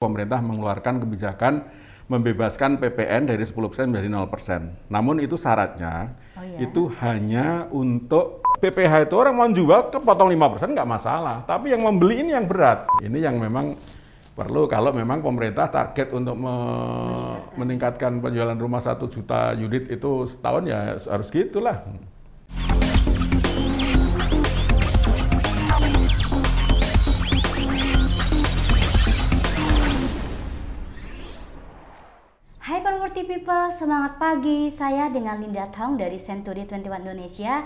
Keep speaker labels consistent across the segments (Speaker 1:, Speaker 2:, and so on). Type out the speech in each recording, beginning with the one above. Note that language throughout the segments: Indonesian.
Speaker 1: pemerintah mengeluarkan kebijakan membebaskan PPN dari 10% menjadi 0%. Namun itu syaratnya oh, iya? itu hanya untuk PPH itu orang mau jual kepotong 5% nggak masalah. Tapi yang membeli ini yang berat. Ini yang memang perlu kalau memang pemerintah target untuk me meningkatkan penjualan rumah satu juta unit itu setahun ya harus gitulah.
Speaker 2: Semangat pagi. Saya dengan Linda Tong dari Century 21 Indonesia.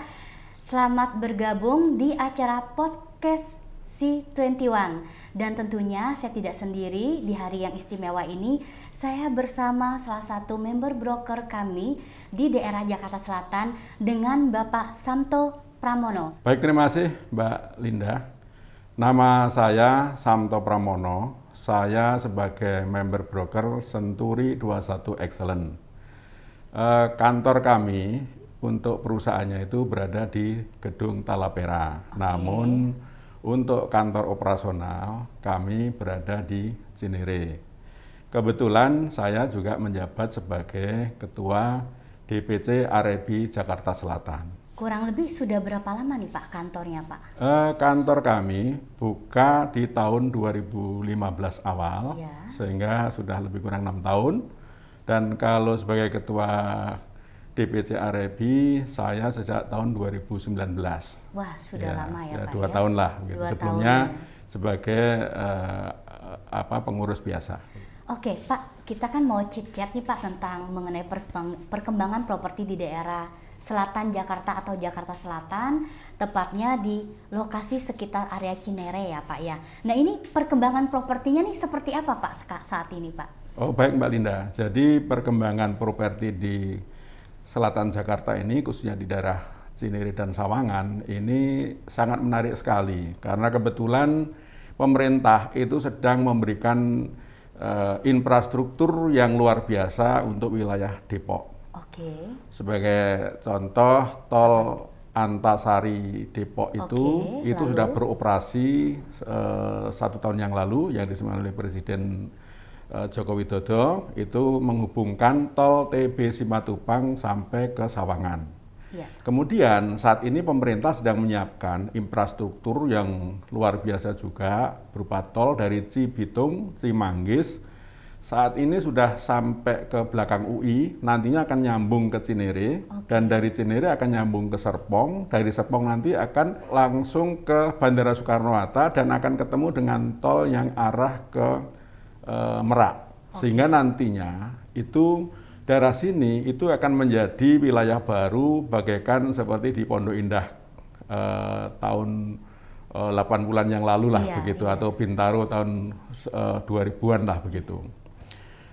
Speaker 2: Selamat bergabung di acara podcast C21. Dan tentunya saya tidak sendiri di hari yang istimewa ini. Saya bersama salah satu member broker kami di daerah Jakarta Selatan dengan Bapak Samto Pramono.
Speaker 1: Baik, terima kasih Mbak Linda. Nama saya Samto Pramono, saya sebagai member broker Senturi 21 Excellent. Eh, kantor kami untuk perusahaannya itu berada di Gedung Talapera. Okay. Namun untuk kantor operasional kami berada di Cinere. Kebetulan saya juga menjabat sebagai Ketua DPC Arebi Jakarta Selatan.
Speaker 2: Kurang lebih sudah berapa lama nih Pak kantornya Pak?
Speaker 1: Uh, kantor kami buka di tahun 2015 awal, ya. sehingga sudah lebih kurang enam tahun. Dan kalau sebagai ketua DPC Arebi, saya sejak tahun 2019.
Speaker 2: Wah sudah ya, lama ya,
Speaker 1: ya
Speaker 2: Pak
Speaker 1: Dua
Speaker 2: ya?
Speaker 1: tahun lah. Gitu. Dua Sebelumnya tahun, ya. sebagai uh, apa pengurus biasa.
Speaker 2: Oke Pak, kita kan mau chit-chat nih Pak tentang mengenai perkembangan properti di daerah selatan Jakarta atau Jakarta Selatan, tepatnya di lokasi sekitar area Cinere ya Pak ya. Nah ini perkembangan propertinya nih seperti apa Pak saat ini Pak?
Speaker 1: Oh baik Mbak Linda, jadi perkembangan properti di selatan Jakarta ini khususnya di daerah Cinere dan Sawangan ini sangat menarik sekali karena kebetulan pemerintah itu sedang memberikan uh, infrastruktur yang luar biasa untuk wilayah Depok. Oke. Okay. Sebagai contoh tol Antasari Depok itu okay, itu lalu? sudah beroperasi uh, satu tahun yang lalu yang disemangat oleh Presiden Joko Widodo itu menghubungkan tol TB Simatupang sampai ke Sawangan. Ya. Kemudian saat ini pemerintah sedang menyiapkan infrastruktur yang luar biasa juga berupa tol dari Cibitung, Cimanggis, saat ini sudah sampai ke belakang UI, nantinya akan nyambung ke Cinere, okay. dan dari Cinere akan nyambung ke Serpong, dari Serpong nanti akan langsung ke Bandara Soekarno-Hatta dan akan ketemu dengan tol yang arah ke e, Merak. Okay. Sehingga nantinya itu daerah sini itu akan menjadi wilayah baru bagaikan seperti di Pondok Indah e, tahun 8 bulan yang lalu lah iya, begitu iya. atau Bintaro tahun uh, 2000-an lah begitu.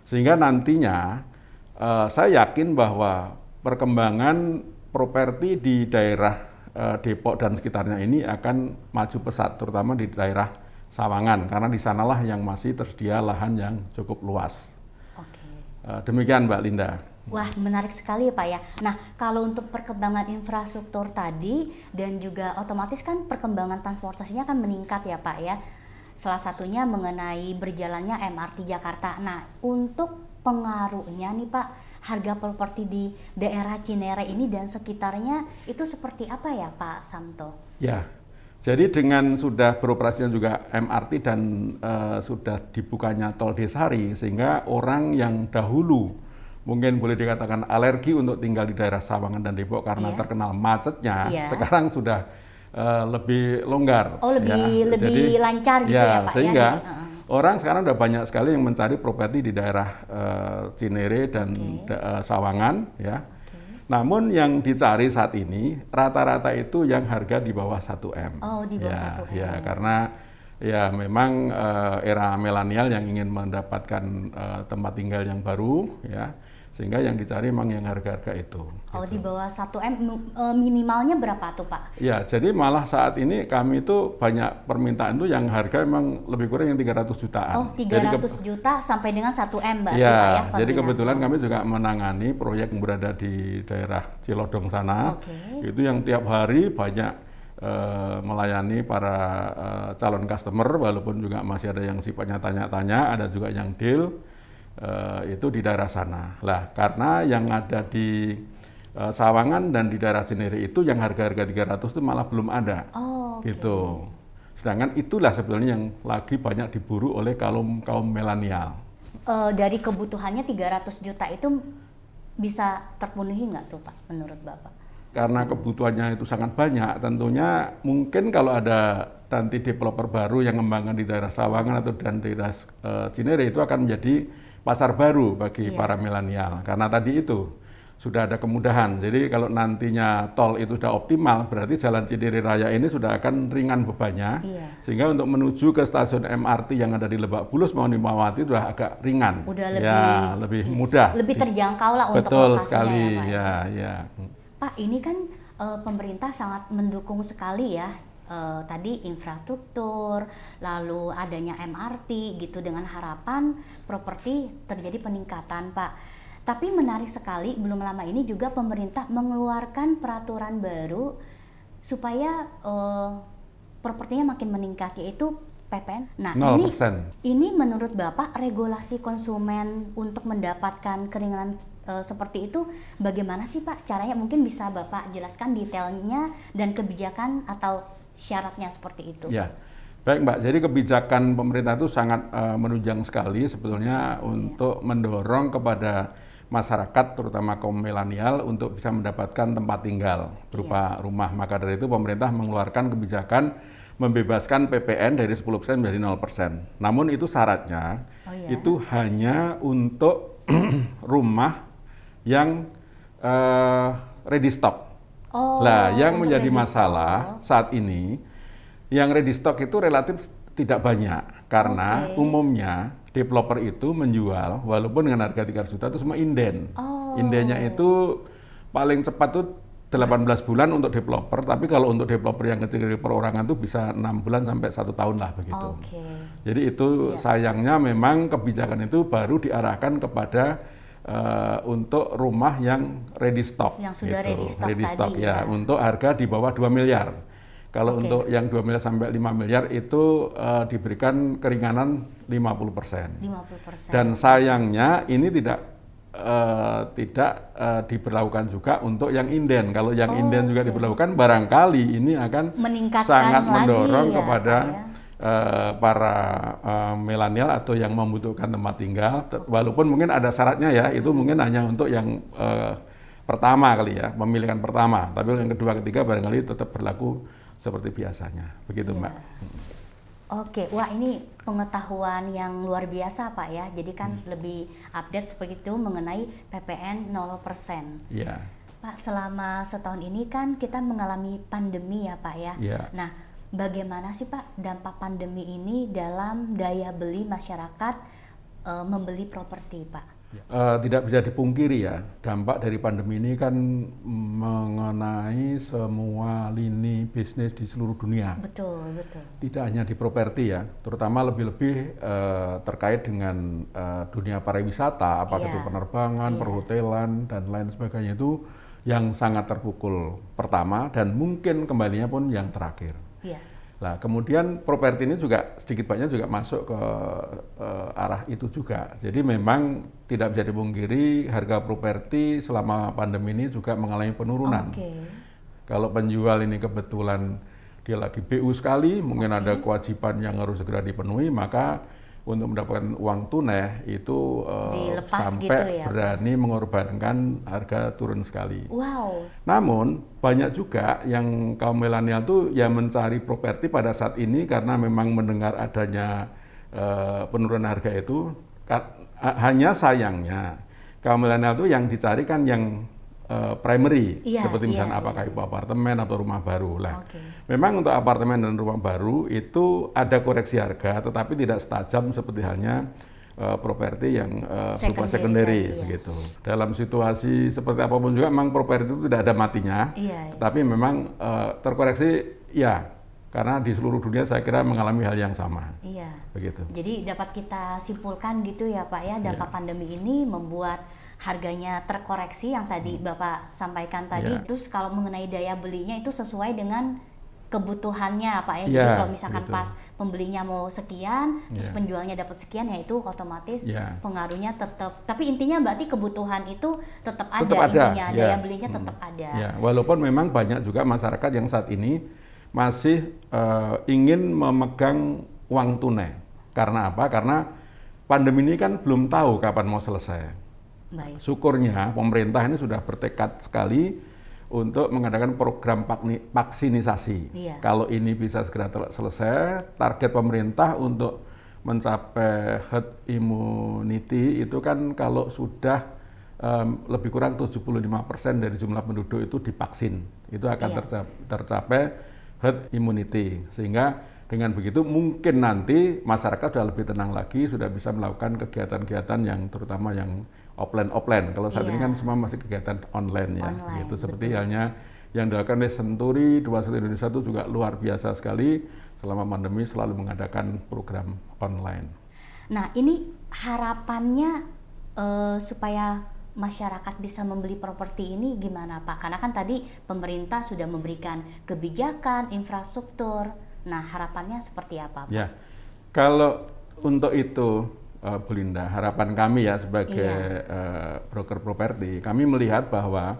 Speaker 1: Sehingga nantinya uh, saya yakin bahwa perkembangan properti di daerah uh, Depok dan sekitarnya ini akan maju pesat, terutama di daerah Sawangan, karena di sanalah yang masih tersedia lahan yang cukup luas. Oke. Uh, demikian Mbak Linda.
Speaker 2: Wah, menarik sekali ya Pak ya. Nah, kalau untuk perkembangan infrastruktur tadi dan juga otomatis kan perkembangan transportasinya akan meningkat ya Pak ya. Salah satunya mengenai berjalannya MRT Jakarta. Nah, untuk pengaruhnya nih Pak, harga properti di daerah Cinere ini dan sekitarnya itu seperti apa ya Pak Samto?
Speaker 1: Ya, jadi dengan sudah beroperasinya juga MRT dan uh, sudah dibukanya tol Desari, sehingga orang yang dahulu mungkin boleh dikatakan alergi untuk tinggal di daerah Sawangan dan Depok karena iya. terkenal macetnya, iya. sekarang sudah uh, lebih longgar.
Speaker 2: Oh lebih ya. lebih Jadi, lancar gitu ya, ya Pak
Speaker 1: ya? sehingga ya? orang sekarang udah banyak sekali yang mencari properti di daerah uh, Cinere dan okay. uh, Sawangan ya. Namun yang dicari saat ini rata-rata itu yang harga di bawah 1 m.
Speaker 2: Oh di bawah ya, 1 m.
Speaker 1: Ya karena ya memang uh, era milenial yang ingin mendapatkan uh, tempat tinggal yang baru ya sehingga yang dicari memang yang harga-harga itu.
Speaker 2: Oh gitu. di bawah 1 m e, minimalnya berapa tuh Pak?
Speaker 1: Ya jadi malah saat ini kami itu banyak permintaan itu yang harga memang lebih kurang yang 300 jutaan.
Speaker 2: Oh 300 jadi juta sampai dengan 1 m Mbak?
Speaker 1: Ya, ya jadi kebetulan kami juga menangani proyek yang berada di daerah Cilodong sana. Okay. Itu yang tiap hari banyak eh, melayani para eh, calon customer, walaupun juga masih ada yang sifatnya tanya-tanya, ada juga yang deal eh, itu di daerah sana. Lah, karena yang ada di eh, Sawangan dan di daerah Cinere itu yang harga-harga 300 itu malah belum ada.
Speaker 2: Oh, oke.
Speaker 1: Gitu. Sedangkan itulah sebetulnya yang lagi banyak diburu oleh kaum kaum milenial.
Speaker 2: Eh, dari kebutuhannya 300 juta itu bisa terpenuhi nggak tuh Pak menurut Bapak?
Speaker 1: Karena kebutuhannya itu sangat banyak, tentunya mungkin kalau ada nanti developer baru yang mengembangkan di daerah Sawangan atau dan daerah eh, Cinere itu akan menjadi pasar baru bagi
Speaker 2: Iya.
Speaker 1: para milenial. Karena tadi itu sudah ada kemudahan. Jadi kalau nantinya tol itu sudah optimal, berarti jalan Cinere Raya ini sudah akan ringan bebannya.
Speaker 2: Iya.
Speaker 1: Sehingga untuk menuju ke stasiun MRT yang ada di Lebak Bulus mau Nimawati sudah agak ringan.
Speaker 2: Udah lebih
Speaker 1: ya, lebih mudah.
Speaker 2: Lebih terjangkau lah untuk
Speaker 1: Betul
Speaker 2: lokasinya
Speaker 1: sekali,
Speaker 2: ya Pak.
Speaker 1: ya, ya.
Speaker 2: Pak, ini kan eh, pemerintah sangat mendukung sekali ya. Eh, tadi infrastruktur, lalu adanya MRT gitu dengan harapan properti terjadi peningkatan, Pak. Tapi menarik sekali, belum lama ini juga pemerintah mengeluarkan peraturan baru supaya eh, propertinya makin meningkat yaitu PPN. Nah, ini
Speaker 1: 0%.
Speaker 2: ini menurut Bapak regulasi konsumen untuk mendapatkan keringanan eh, seperti itu bagaimana sih Pak caranya? Mungkin bisa Bapak jelaskan detailnya dan kebijakan atau syaratnya seperti itu.
Speaker 1: Ya, baik Mbak. Jadi kebijakan pemerintah itu sangat eh, menunjang sekali sebetulnya untuk mendorong kepada masyarakat, terutama kaum milenial, untuk bisa mendapatkan tempat tinggal berupa rumah. Maka dari itu pemerintah mengeluarkan kebijakan membebaskan PPN dari 10% menjadi 0%. Namun itu syaratnya
Speaker 2: Oh iya.
Speaker 1: itu hanya untuk rumah yang eh, ready stock.
Speaker 2: Oh,
Speaker 1: Lah, yang menjadi
Speaker 2: ready
Speaker 1: masalah
Speaker 2: stock.
Speaker 1: saat ini, yang ready stock itu relatif tidak banyak karena
Speaker 2: Oke.
Speaker 1: umumnya developer itu menjual walaupun dengan harga 300 juta itu semua inden.
Speaker 2: Oh.
Speaker 1: Indennya itu paling cepat tuh 18 bulan untuk developer, tapi kalau untuk developer yang kecil perorangan tuh bisa enam bulan sampai satu tahun lah begitu.
Speaker 2: Oke.
Speaker 1: Jadi itu
Speaker 2: Iya.
Speaker 1: sayangnya memang kebijakan itu baru diarahkan kepada eh, untuk rumah yang ready stock. gitu.
Speaker 2: Yang sudah ready stock tadi,
Speaker 1: ya,
Speaker 2: ya.
Speaker 1: untuk harga di bawah 2 miliar. Kalau
Speaker 2: Oke.
Speaker 1: untuk yang 2 miliar sampai 5 miliar itu eh, diberikan keringanan 50%.
Speaker 2: 50%.
Speaker 1: Dan sayangnya ini tidak eh, tidak eh, diberlakukan juga untuk yang inden. Kalau yang
Speaker 2: Oh,
Speaker 1: inden juga
Speaker 2: oke.
Speaker 1: diberlakukan, barangkali ini akan
Speaker 2: Meningkatkan
Speaker 1: sangat
Speaker 2: lagi
Speaker 1: mendorong
Speaker 2: ya,
Speaker 1: kepada
Speaker 2: ya.
Speaker 1: Eh, para eh, milenial atau yang membutuhkan tempat tinggal. Walaupun mungkin ada syaratnya ya, itu mungkin hanya untuk yang eh, pertama kali ya, pemilikan pertama. Tapi yang kedua, ketiga barangkali tetap berlaku seperti biasanya. Begitu,
Speaker 2: Iya.
Speaker 1: Mbak.
Speaker 2: Oke, wah ini pengetahuan yang luar biasa Pak ya. Jadi kan
Speaker 1: Hmm.
Speaker 2: lebih update seperti itu mengenai PPN 0%.
Speaker 1: Iya.
Speaker 2: Pak, selama setahun ini kan kita mengalami pandemi ya Pak ya.
Speaker 1: Iya.
Speaker 2: Nah, bagaimana sih Pak dampak pandemi ini dalam daya beli masyarakat eh, membeli properti Pak?
Speaker 1: Eh, tidak bisa dipungkiri ya, dampak dari pandemi ini kan mengenai semua lini bisnis di seluruh dunia.
Speaker 2: Betul, betul.
Speaker 1: Tidak hanya di properti ya, terutama lebih-lebih eh, terkait dengan eh, dunia pariwisata, apakah
Speaker 2: Iya.
Speaker 1: itu penerbangan,
Speaker 2: Iya.
Speaker 1: perhotelan, dan lain sebagainya itu yang sangat terpukul pertama dan mungkin kembalinya pun yang terakhir.
Speaker 2: Iya.
Speaker 1: Nah, kemudian properti ini juga sedikit banyak juga masuk ke eh, arah itu juga. Jadi memang tidak bisa dipungkiri harga properti selama pandemi ini juga mengalami penurunan.
Speaker 2: Oke.
Speaker 1: Kalau penjual ini kebetulan dia lagi BU sekali, mungkin ada kewajiban yang harus segera dipenuhi, maka untuk mendapatkan uang tunai itu
Speaker 2: Dilepas
Speaker 1: sampai
Speaker 2: gitu ya, Pak?
Speaker 1: berani mengorbankan harga turun sekali.
Speaker 2: Wow.
Speaker 1: Namun banyak juga yang kaum milenial tuh yang mencari properti pada saat ini karena memang mendengar adanya eh, penurunan harga itu hanya sayangnya kaum milenial tuh yang dicari kan yang eh, primary
Speaker 2: Iya,
Speaker 1: seperti
Speaker 2: iya,
Speaker 1: misalnya
Speaker 2: iya.
Speaker 1: apakah itu apartemen atau rumah baru lah.
Speaker 2: Oke.
Speaker 1: Memang untuk apartemen dan rumah baru itu ada koreksi harga tetapi tidak setajam seperti halnya eh, properti yang super
Speaker 2: Secondary
Speaker 1: secondary
Speaker 2: tadi, ya.
Speaker 1: begitu. Dalam situasi seperti apa pun juga memang properti itu tidak ada matinya.
Speaker 2: Iya.
Speaker 1: Tapi memang eh, terkoreksi ya karena di seluruh dunia saya kira mengalami hal yang sama.
Speaker 2: Iya.
Speaker 1: Begitu.
Speaker 2: Jadi dapat kita simpulkan gitu ya Pak ya, dampak
Speaker 1: Iya.
Speaker 2: pandemi ini membuat harganya terkoreksi yang tadi Bapak sampaikan tadi.
Speaker 1: Iya.
Speaker 2: Terus kalau mengenai daya belinya itu sesuai dengan kebutuhannya Pak ya. Jadi
Speaker 1: Ya,
Speaker 2: kalau misalkan
Speaker 1: betul.
Speaker 2: pas pembelinya mau sekian, terus
Speaker 1: Ya.
Speaker 2: penjualnya dapat sekian ya itu otomatis
Speaker 1: Ya.
Speaker 2: pengaruhnya tetap. Tapi intinya berarti kebutuhan itu tetap ada
Speaker 1: Tetap ada,
Speaker 2: intinya,
Speaker 1: ya.
Speaker 2: daya belinya
Speaker 1: Hmm.
Speaker 2: tetap ada.
Speaker 1: Ya, walaupun memang banyak juga masyarakat yang saat ini masih eh, ingin memegang uang tunai. Karena apa? Karena pandemi ini kan belum tahu kapan mau selesai.
Speaker 2: Baik.
Speaker 1: Syukurnya pemerintah ini sudah bertekad sekali untuk mengadakan program vaksinisasi.
Speaker 2: Iya.
Speaker 1: Kalau ini bisa segera selesai, target pemerintah untuk mencapai herd immunity itu kan kalau sudah em, lebih kurang 75% dari jumlah penduduk itu divaksin, itu akan
Speaker 2: Iya.
Speaker 1: terca- tercapai herd immunity. Sehingga dengan begitu mungkin nanti masyarakat sudah lebih tenang lagi, sudah bisa melakukan kegiatan-kegiatan yang terutama yang offline-offline. Kalau saat ini
Speaker 2: Iya.
Speaker 1: kan semua masih kegiatan online ya,
Speaker 2: Online,
Speaker 1: gitu. Seperti
Speaker 2: betul.
Speaker 1: halnya yang dilakukan oleh Senturi 21 Indonesia itu juga luar biasa sekali selama pandemi selalu mengadakan program online.
Speaker 2: Nah, ini harapannya eh, supaya masyarakat bisa membeli properti ini gimana Pak? Karena kan tadi pemerintah sudah memberikan kebijakan, infrastruktur. Nah, harapannya seperti apa Pak?
Speaker 1: Ya, kalau untuk itu eh, Bu Linda, harapan kami ya sebagai
Speaker 2: Iya.
Speaker 1: eh, broker properti, kami melihat bahwa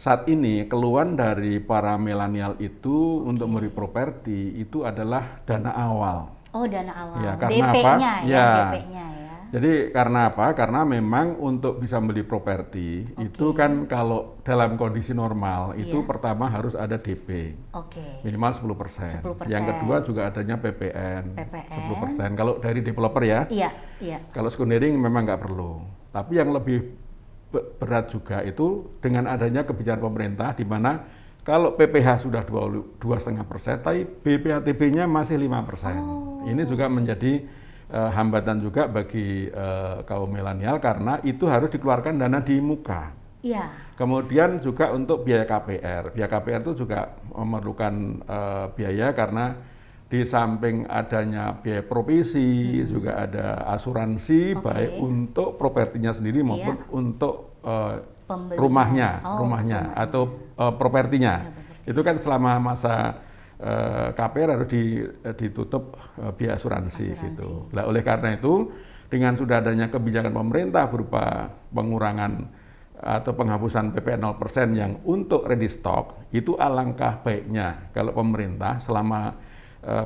Speaker 1: saat ini keluhan dari para milenial itu untuk membeli properti itu adalah dana awal.
Speaker 2: Oh, dana awal.
Speaker 1: Ya, karena apa?
Speaker 2: DP-nya ya,
Speaker 1: Ya.
Speaker 2: DP-nya ya.
Speaker 1: Jadi karena apa? Karena memang untuk bisa beli properti itu kan kalau dalam kondisi normal itu
Speaker 2: Iya.
Speaker 1: pertama harus ada DP
Speaker 2: Oke.
Speaker 1: minimal 10%.
Speaker 2: 10%.
Speaker 1: Yang kedua juga adanya PPN,
Speaker 2: PPN.
Speaker 1: 10%. Kalau dari developer ya.
Speaker 2: Iya, iya.
Speaker 1: Kalau secondary memang nggak perlu. Tapi yang lebih be- berat juga itu dengan adanya kebijakan pemerintah di mana kalau PPH sudah dua setengah persen, tapi BPATB-nya masih lima persen.
Speaker 2: Oh.
Speaker 1: Ini juga menjadi eh, hambatan juga bagi eh, kaum milenial karena itu harus dikeluarkan dana di muka.
Speaker 2: Iya.
Speaker 1: Kemudian juga untuk biaya KPR. Biaya KPR itu juga memerlukan eh, biaya karena di samping adanya biaya provisi, juga ada asuransi
Speaker 2: Oke.
Speaker 1: baik untuk propertinya sendiri maupun
Speaker 2: Iya.
Speaker 1: untuk eh,
Speaker 2: Pembelinya.
Speaker 1: rumahnya,
Speaker 2: Oh,
Speaker 1: rumahnya atau eh, propertinya.
Speaker 2: Properti.
Speaker 1: Itu kan selama masa eh, KPR harus di- eh, ditutup eh, biaya asuransi,
Speaker 2: Asuransi.
Speaker 1: gitu. Nah, oleh karena itu dengan sudah adanya kebijakan pemerintah berupa pengurangan atau penghapusan PPN 0% yang untuk ready stock itu alangkah baiknya kalau pemerintah selama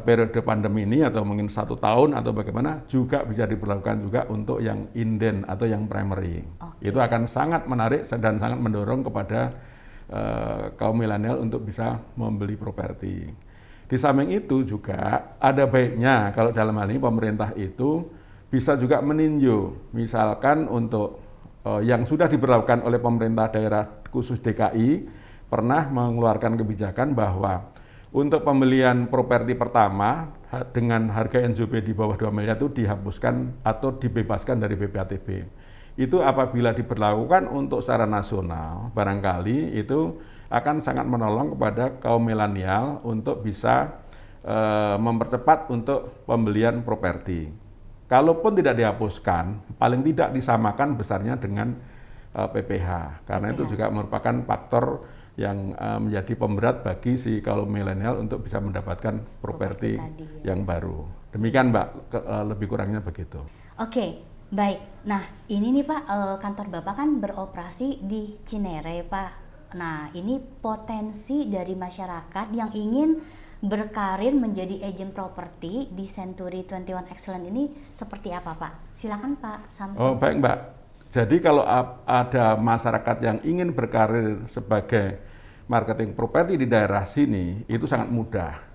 Speaker 1: periode pandemi ini atau mungkin satu tahun atau bagaimana juga bisa diberlakukan juga untuk yang inden atau yang primary.
Speaker 2: Oke.
Speaker 1: Itu akan sangat menarik dan sangat mendorong kepada eh, kaum milenial untuk bisa membeli properti. Di samping itu juga ada baiknya kalau dalam hal ini pemerintah itu bisa juga meninjau, misalkan untuk eh, yang sudah diberlakukan oleh pemerintah daerah khusus DKI pernah mengeluarkan kebijakan bahwa untuk pembelian properti pertama dengan harga NJP di bawah 2 miliar itu dihapuskan atau dibebaskan dari BPATB. Itu apabila diberlakukan untuk secara nasional, barangkali itu akan sangat menolong kepada kaum milenial untuk bisa eh, mempercepat untuk pembelian properti. Kalaupun tidak dihapuskan, paling tidak disamakan besarnya dengan eh, PPH, karena itu juga merupakan faktor yang eh, menjadi pemberat bagi si kaum milenial untuk bisa mendapatkan properti
Speaker 2: ya.
Speaker 1: yang baru. Demikian Mbak, ke- eh, lebih kurangnya begitu.
Speaker 2: Oke, baik. Nah, ini nih Pak, eh, kantor Bapak kan beroperasi di Cinere, Pak. Nah, ini potensi dari masyarakat yang ingin berkarir menjadi agent properti di Century 21 Excellent ini seperti apa, Pak? Silakan Pak, sampai.
Speaker 1: Oh baik Mbak. Jadi kalau ada masyarakat yang ingin berkarir sebagai marketing properti di daerah sini itu sangat mudah.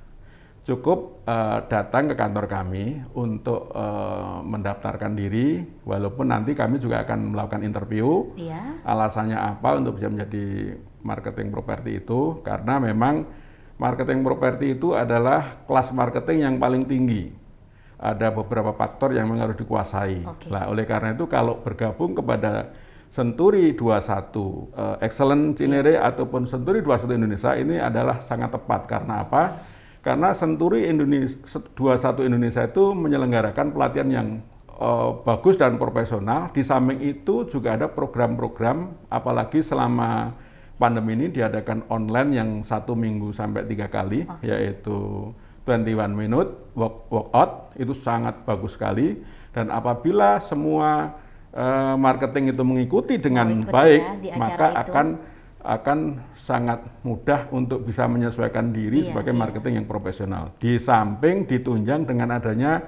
Speaker 1: Cukup eh, datang ke kantor kami untuk eh, mendaftarkan diri, walaupun nanti kami juga akan melakukan interview.
Speaker 2: Iya.
Speaker 1: Alasannya apa untuk bisa menjadi marketing properti itu? Karena memang marketing properti itu adalah kelas marketing yang paling tinggi. Ada beberapa faktor yang memang harus dikuasai.
Speaker 2: Oke.
Speaker 1: Nah, oleh karena itu kalau bergabung kepada Senturi 21 eh, Excellent Cinere ataupun Senturi 21 Indonesia ini adalah sangat tepat karena apa? Karena Senturi Indonesia 21 Indonesia itu menyelenggarakan pelatihan yang eh, bagus dan profesional. Di samping itu juga ada program-program apalagi selama pandemi ini diadakan online yang satu minggu sampai tiga kali, okay. yaitu 21 minute walk, walk out itu sangat bagus sekali dan apabila semua uh, marketing itu mengikuti dengan oh, baik ya, maka itu. akan akan sangat mudah untuk bisa menyesuaikan diri iya, sebagai iya. marketing yang profesional. Di samping ditunjang dengan adanya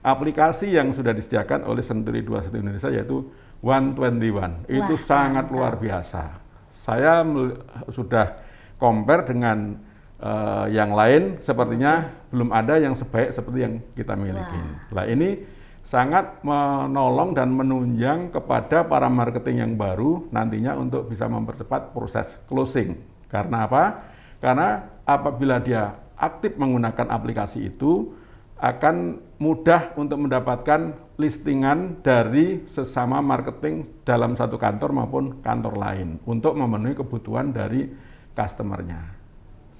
Speaker 1: aplikasi yang sudah disediakan oleh Senturi 21 Indonesia yaitu 121. Wah, itu sangat mantap. luar biasa. Saya sudah compare dengan uh, yang lain sepertinya okay. belum ada yang sebaik seperti yang kita miliki. Nah ini sangat menolong dan menunjang kepada para marketing yang baru nantinya untuk bisa mempercepat proses closing. Karena apa? Karena apabila dia aktif menggunakan aplikasi itu akan mudah untuk mendapatkan listingan dari sesama marketing dalam satu kantor maupun kantor lain untuk memenuhi kebutuhan dari customernya.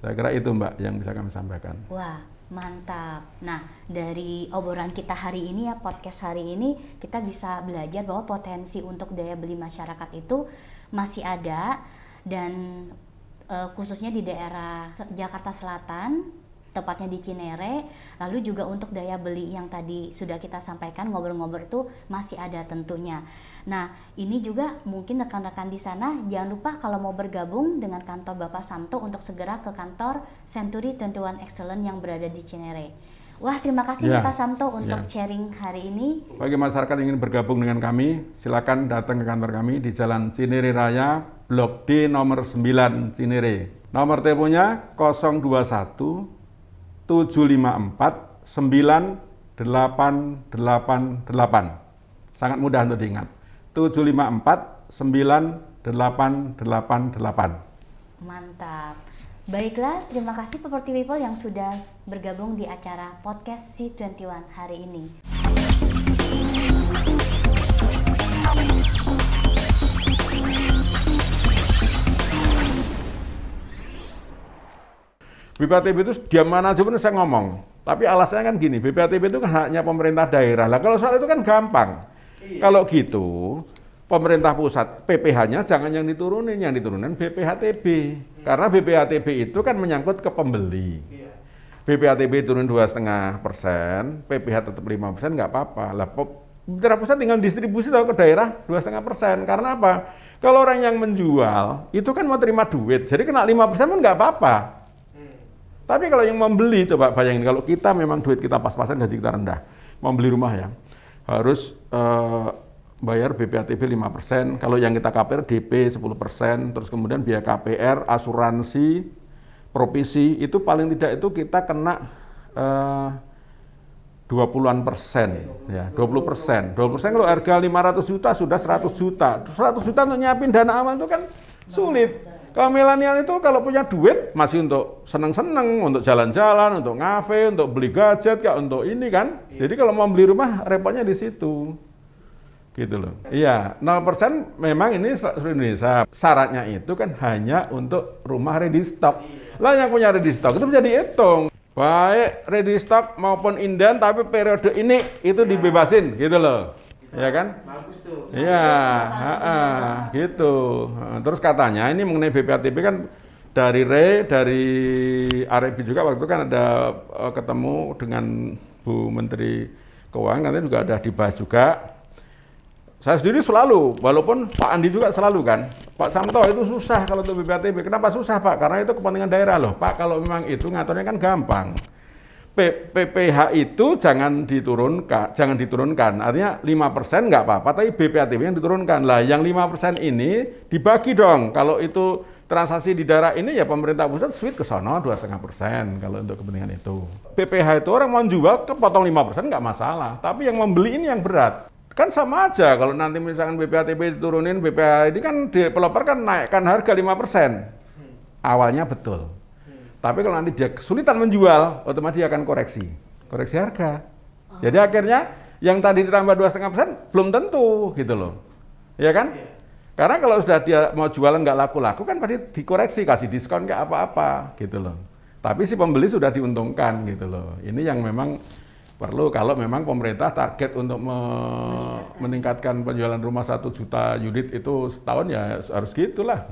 Speaker 1: Saya kira itu Mbak yang bisa kami sampaikan.
Speaker 2: Wah, mantap. Nah, dari obrolan kita hari ini ya, podcast hari ini, kita bisa belajar bahwa potensi untuk daya beli masyarakat itu masih ada dan e, khususnya di daerah Jakarta Selatan tepatnya di Cinere. Lalu juga untuk daya beli yang tadi sudah kita sampaikan ngobrol-ngobrol itu masih ada tentunya. Nah, ini juga mungkin rekan-rekan di sana jangan lupa kalau mau bergabung dengan kantor Bapak Samto untuk segera ke kantor Century 21 Excellent yang berada di Cinere. Wah, terima kasih ya, Pak Samto untuk ya. sharing hari ini.
Speaker 1: Bagi masyarakat yang ingin bergabung dengan kami, silakan datang ke kantor kami di Jalan Cinere Raya, Blok D nomor 9 Cinere. Nomor teleponnya 021 754 9888. Sangat mudah untuk diingat. 754 9888.
Speaker 2: Mantap. Baiklah, terima kasih Property People yang sudah bergabung di acara podcast C21 hari ini.
Speaker 1: BPATB itu diam mana aja pun saya ngomong. Tapi alasannya kan gini, BPATB itu kan haknya pemerintah daerah. Lah kalau soal itu kan gampang. Iya. Kalau gitu, pemerintah pusat PPH-nya jangan yang diturunin, yang diturunin BPHTB. Hmm. Karena BPHTB itu kan menyangkut ke pembeli. Iya. BPHTB turun dua setengah persen, PPH tetap lima persen nggak apa-apa. Lah pemerintah pusat tinggal distribusi tahu ke daerah dua setengah persen. Karena apa? Kalau orang yang menjual itu kan mau terima duit, jadi kena lima persen pun nggak apa-apa. Tapi kalau yang membeli, coba bayangin kalau kita memang duit kita pas-pasan gaji kita rendah, membeli rumah ya, harus uh, bayar BPATB 5%, kalau yang kita KPR DP 10%, terus kemudian biaya KPR, asuransi, provisi, itu paling tidak itu kita kena uh, 20-an persen, ya 20 persen. 20 persen kalau harga 500 juta sudah 100 juta. 100 juta untuk nyiapin dana amal itu kan sulit. Kalau milenial itu kalau punya duit masih untuk seneng-seneng, untuk jalan-jalan, untuk ngafe, untuk beli gadget, ya untuk ini kan. Jadi kalau mau beli rumah repotnya di situ. Gitu loh. Iya, 0% memang ini seluruh Indonesia. Syaratnya itu kan hanya untuk rumah ready stock. Lah yang punya ready stock itu bisa dihitung. Baik ready stock maupun inden tapi periode ini itu dibebasin gitu loh ya kan? Bagus tuh. Iya, gitu. Terus katanya ini mengenai BPATB kan dari Re, dari RB juga waktu itu kan ada uh, ketemu dengan Bu Menteri Keuangan, nanti juga ada dibahas juga. Saya sendiri selalu, walaupun Pak Andi juga selalu kan, Pak Samto itu susah kalau untuk BPATB. Kenapa susah Pak? Karena itu kepentingan daerah loh. Pak kalau memang itu ngaturnya kan gampang. PPH itu jangan diturunkan, jangan diturunkan. Artinya 5% nggak apa-apa, tapi BPATB yang diturunkan. Lah yang 5% ini dibagi dong. Kalau itu transaksi di daerah ini ya pemerintah pusat sweet ke sono 2,5% kalau untuk kepentingan itu. PPH itu orang mau jual kepotong 5% nggak masalah, tapi yang membeli ini yang berat. Kan sama aja kalau nanti misalkan BPATB diturunin, BPH ini kan developer kan naikkan harga 5%. Awalnya betul. Tapi kalau nanti dia kesulitan menjual, otomatis dia akan koreksi, koreksi harga. Oh. Jadi akhirnya yang tadi ditambah dua setengah persen belum tentu gitu loh, ya kan? Yeah. Karena kalau sudah dia mau jualan nggak laku-laku kan pasti dikoreksi, kasih diskon nggak apa-apa gitu loh. Tapi si pembeli sudah diuntungkan gitu loh. Ini yang memang perlu kalau memang pemerintah target untuk me meningkatkan penjualan rumah satu juta unit itu setahun ya harus gitulah.